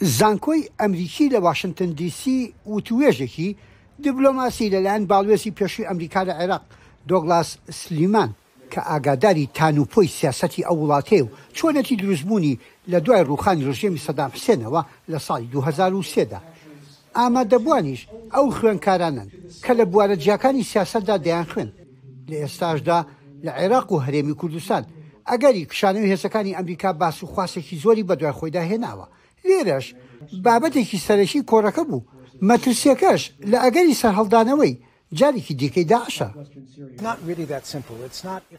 زانکۆی ئەمریکی لە واشنتن دی سی وتووێژێکی دبلۆماسی لەلایەن باڵوێزی پێشووی ئەمریکا لە عێراق دۆگڵاس سلیمان کە ئاگاداری تان و پۆی سیاسەتی ئەو وڵاتەیە و چۆنێتی دروستبوونی لە دوای ڕووخانی ڕژێمی سەدام حسێنەوە لە ساڵی دوو هەزار و سێ دا ئامادەبووانیش ئەو خوێندکارانەن کە لە بوارە جیاکانی سیاسەتدا دەیانخوێن. لە ئێستاشدا لە عێراق و هەرێمی کوردستان ئەگەری کشانەوەی هێزەکانی ئەمریکا باس و خواسێکی زۆری بەدوای خۆیدا هێناوە، لێرەش بابەتێکی سەرەکی کۆڕەکە بوو، مەترسییەکەش لە ئەگەری سەرهەڵدانەوەی جارێکی دیکەی داعشە.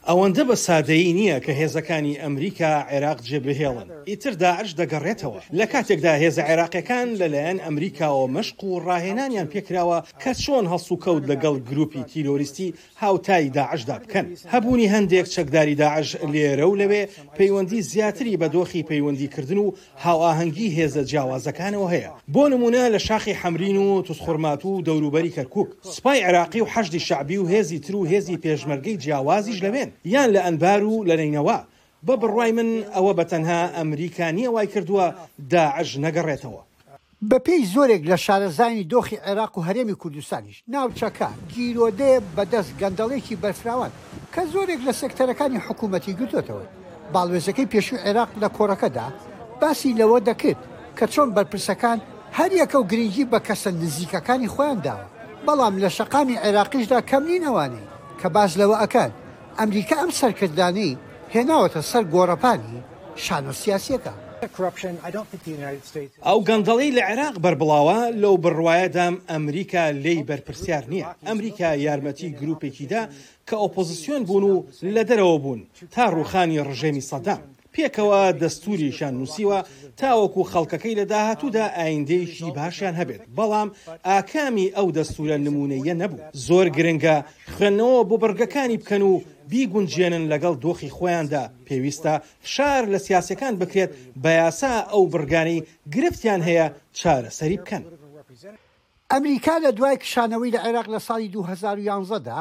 ئەوەندە بە سادەیی نییە کە هێزەکانی ئەمریکا عێراق جێبهێڵن، ئیتر داعش دەگەڕێتەوە، لە کاتێکدا هێزە عێراقیەکان لە لایەن ئەمریکاوە مەشق و ڕاهێنانیان پێکراوە کە چۆن هەڵسوکەوت لەگەڵ گروپی تیرۆریستی هاوتای داعشدا بکەن، هەبوونی هەندێک چەکداری داعش لێرە و لەوێ پەیوەندی زیاتری بە دۆخی پەیوەندیکردن و هاوئاهەنگی هێزە جیاوازەکانەوە هەیە، بۆ نموونە لە شاخی حەمرین و توزخورماتوو و دەوروبەری کەرکووک، سوپای عێراقی و حەشدی شەعبی و هێزی تر و هێزی پێشمەرگەی جیاوازیش لەوێن، یان لە ئەنبار و لە نەینەوا. بە بڕوای من ئەوە بە تەنها ئەمریکا نییە وای کردووە داعش نەگەڕێتەوە. بەپێی زۆرێک لە شارەزایانی دۆخی عێراق و هەرێمی کوردستانیش، ناوچەکە گیرۆدەیە بەدەست گەندەڵێکی بەرفراوان کە زۆرێک لە سێکتەرەکانی حکوومەتی گرتۆتەوە. باڵوێزەکەی پێشووی عێراق لە کۆڕەکەدا باسی لەوە دەکرد کە چۆن بەرپرسەکان هەریەکەو گرنگی بە کەسە نزیکەکانی خۆیان داوە، بەڵام لە شەقامی عێراقیشدا کەم نین ئەوانەی کە باس لەوە ئەکەن، ئەمریکا ئەم سەرکردانەی هێناوەتە سەر گۆڕەپانی شانۆ سیاسیەکە. ئەو گەندەڵی لە عێراق بەربڵاوە لەو بڕوایەدام ئەمریکا لێی بەرپرسیار نییە، ئەمریکا یارمەتی گروپێکی دا کە ئۆپۆزسیۆن بوون و لە دەرەوە بوون تا ڕووخانی ڕژێمی سەدام، پێکەوە دەستووریشیان نووسیوە تاوەکو خەڵکەکەی لە داهاتوودا ئایندەیەکی باشیان هەبێت، بەڵام ئاکامی ئەو دەستوورە نموونەییە نەبوو. زۆر گرنگە خوێندنەوە بۆ بڕگەکانی بکەن و بیگونجێنن لەگەڵ دۆخی خۆیاندا، پێویستە فشار لە سیاسییەکان بکرێت بە یاسا ئەو بڕگانەی گرفتیان هەیە چارەسەری بکەن. ئەمریکا لە دوای کشانەوەی لە عێراق لە ساڵی دوو هەزار و یانزە دا،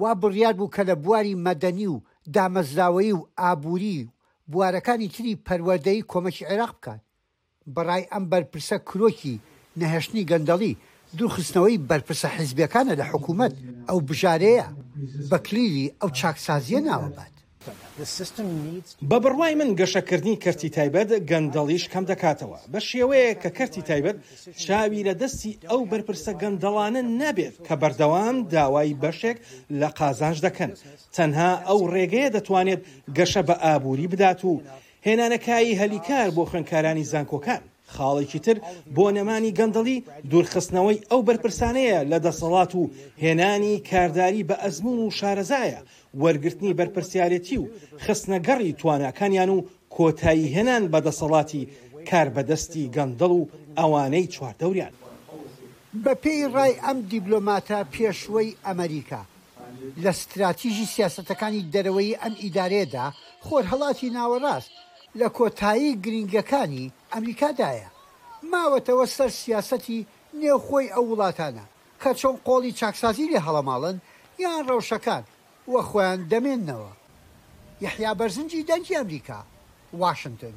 وا بڕیار بوو کە لە بواری مەدەنی و دامەزراوەیی و ئابووری و بوارەکانی تری پەروەردەیی کۆمەکی عێراق بکات. بەڕای ئەم بەرپرسە کرۆکی نەهێشتنی گەندەڵی، دوورخستنەوەی بەرپرسە حیزبییەکانە لە حکوومەت، ئەو بژارەیە بە کلیلی ئەو چاکسازییە ناوە بات. بە بڕوای من گەشەکردنی کەرتی تایبەت گەندەڵیش کەم دەکاتەوە، بە شێوەیەک کە کەرتی تایبەت چاوی لە دەستی ئەو بەرپرسە گەندەڵانە نەبێت کە بەردەوام داوای بەشێک لە قازانج دەکەن، تەنها ئەو ڕێگەیە دەتوانێت گەشە بە ئابووری بدات و هێنانەکایی هەلی کار بۆ خوێندکارانی زانکۆکان خاڵێکی تر بۆ نەمانی گەندەڵی دوورخستنەوەی ئەو بەرپرسانەیە لە دەسەڵات و هێنانی کارداری بە ئەزموون و شارەزایە وەرگرتنی بەرپرسیارێتی و خستنەگەڕی تواناکانیان و کۆتایی هێنان بە دەسەڵاتی کاربەدەستی گەندەڵ و ئەوانەی چواردەوریان. بە پێی ڕای ئەم دیبلۆماتە پێشوەی ئەمەریکا، لە ستراتیژی سیاسەتەکانی دەرەوەیی ئەم ئیدارەیەدا خۆرهەڵاتی ناوەڕاست لە کۆتایی گرینگەکانی ئەمریکادایە ماوەتەوە سەر سیاسەتی نێوخۆی ئەو وڵاتانە. کە چۆن قۆڵی چاکسازی لێ هەڵەماڵن یان ڕەوشەکان و خۆیان دەمێننەوە. یەحیا بەرزنجی دەنگی ئەمریکا، واشنتن.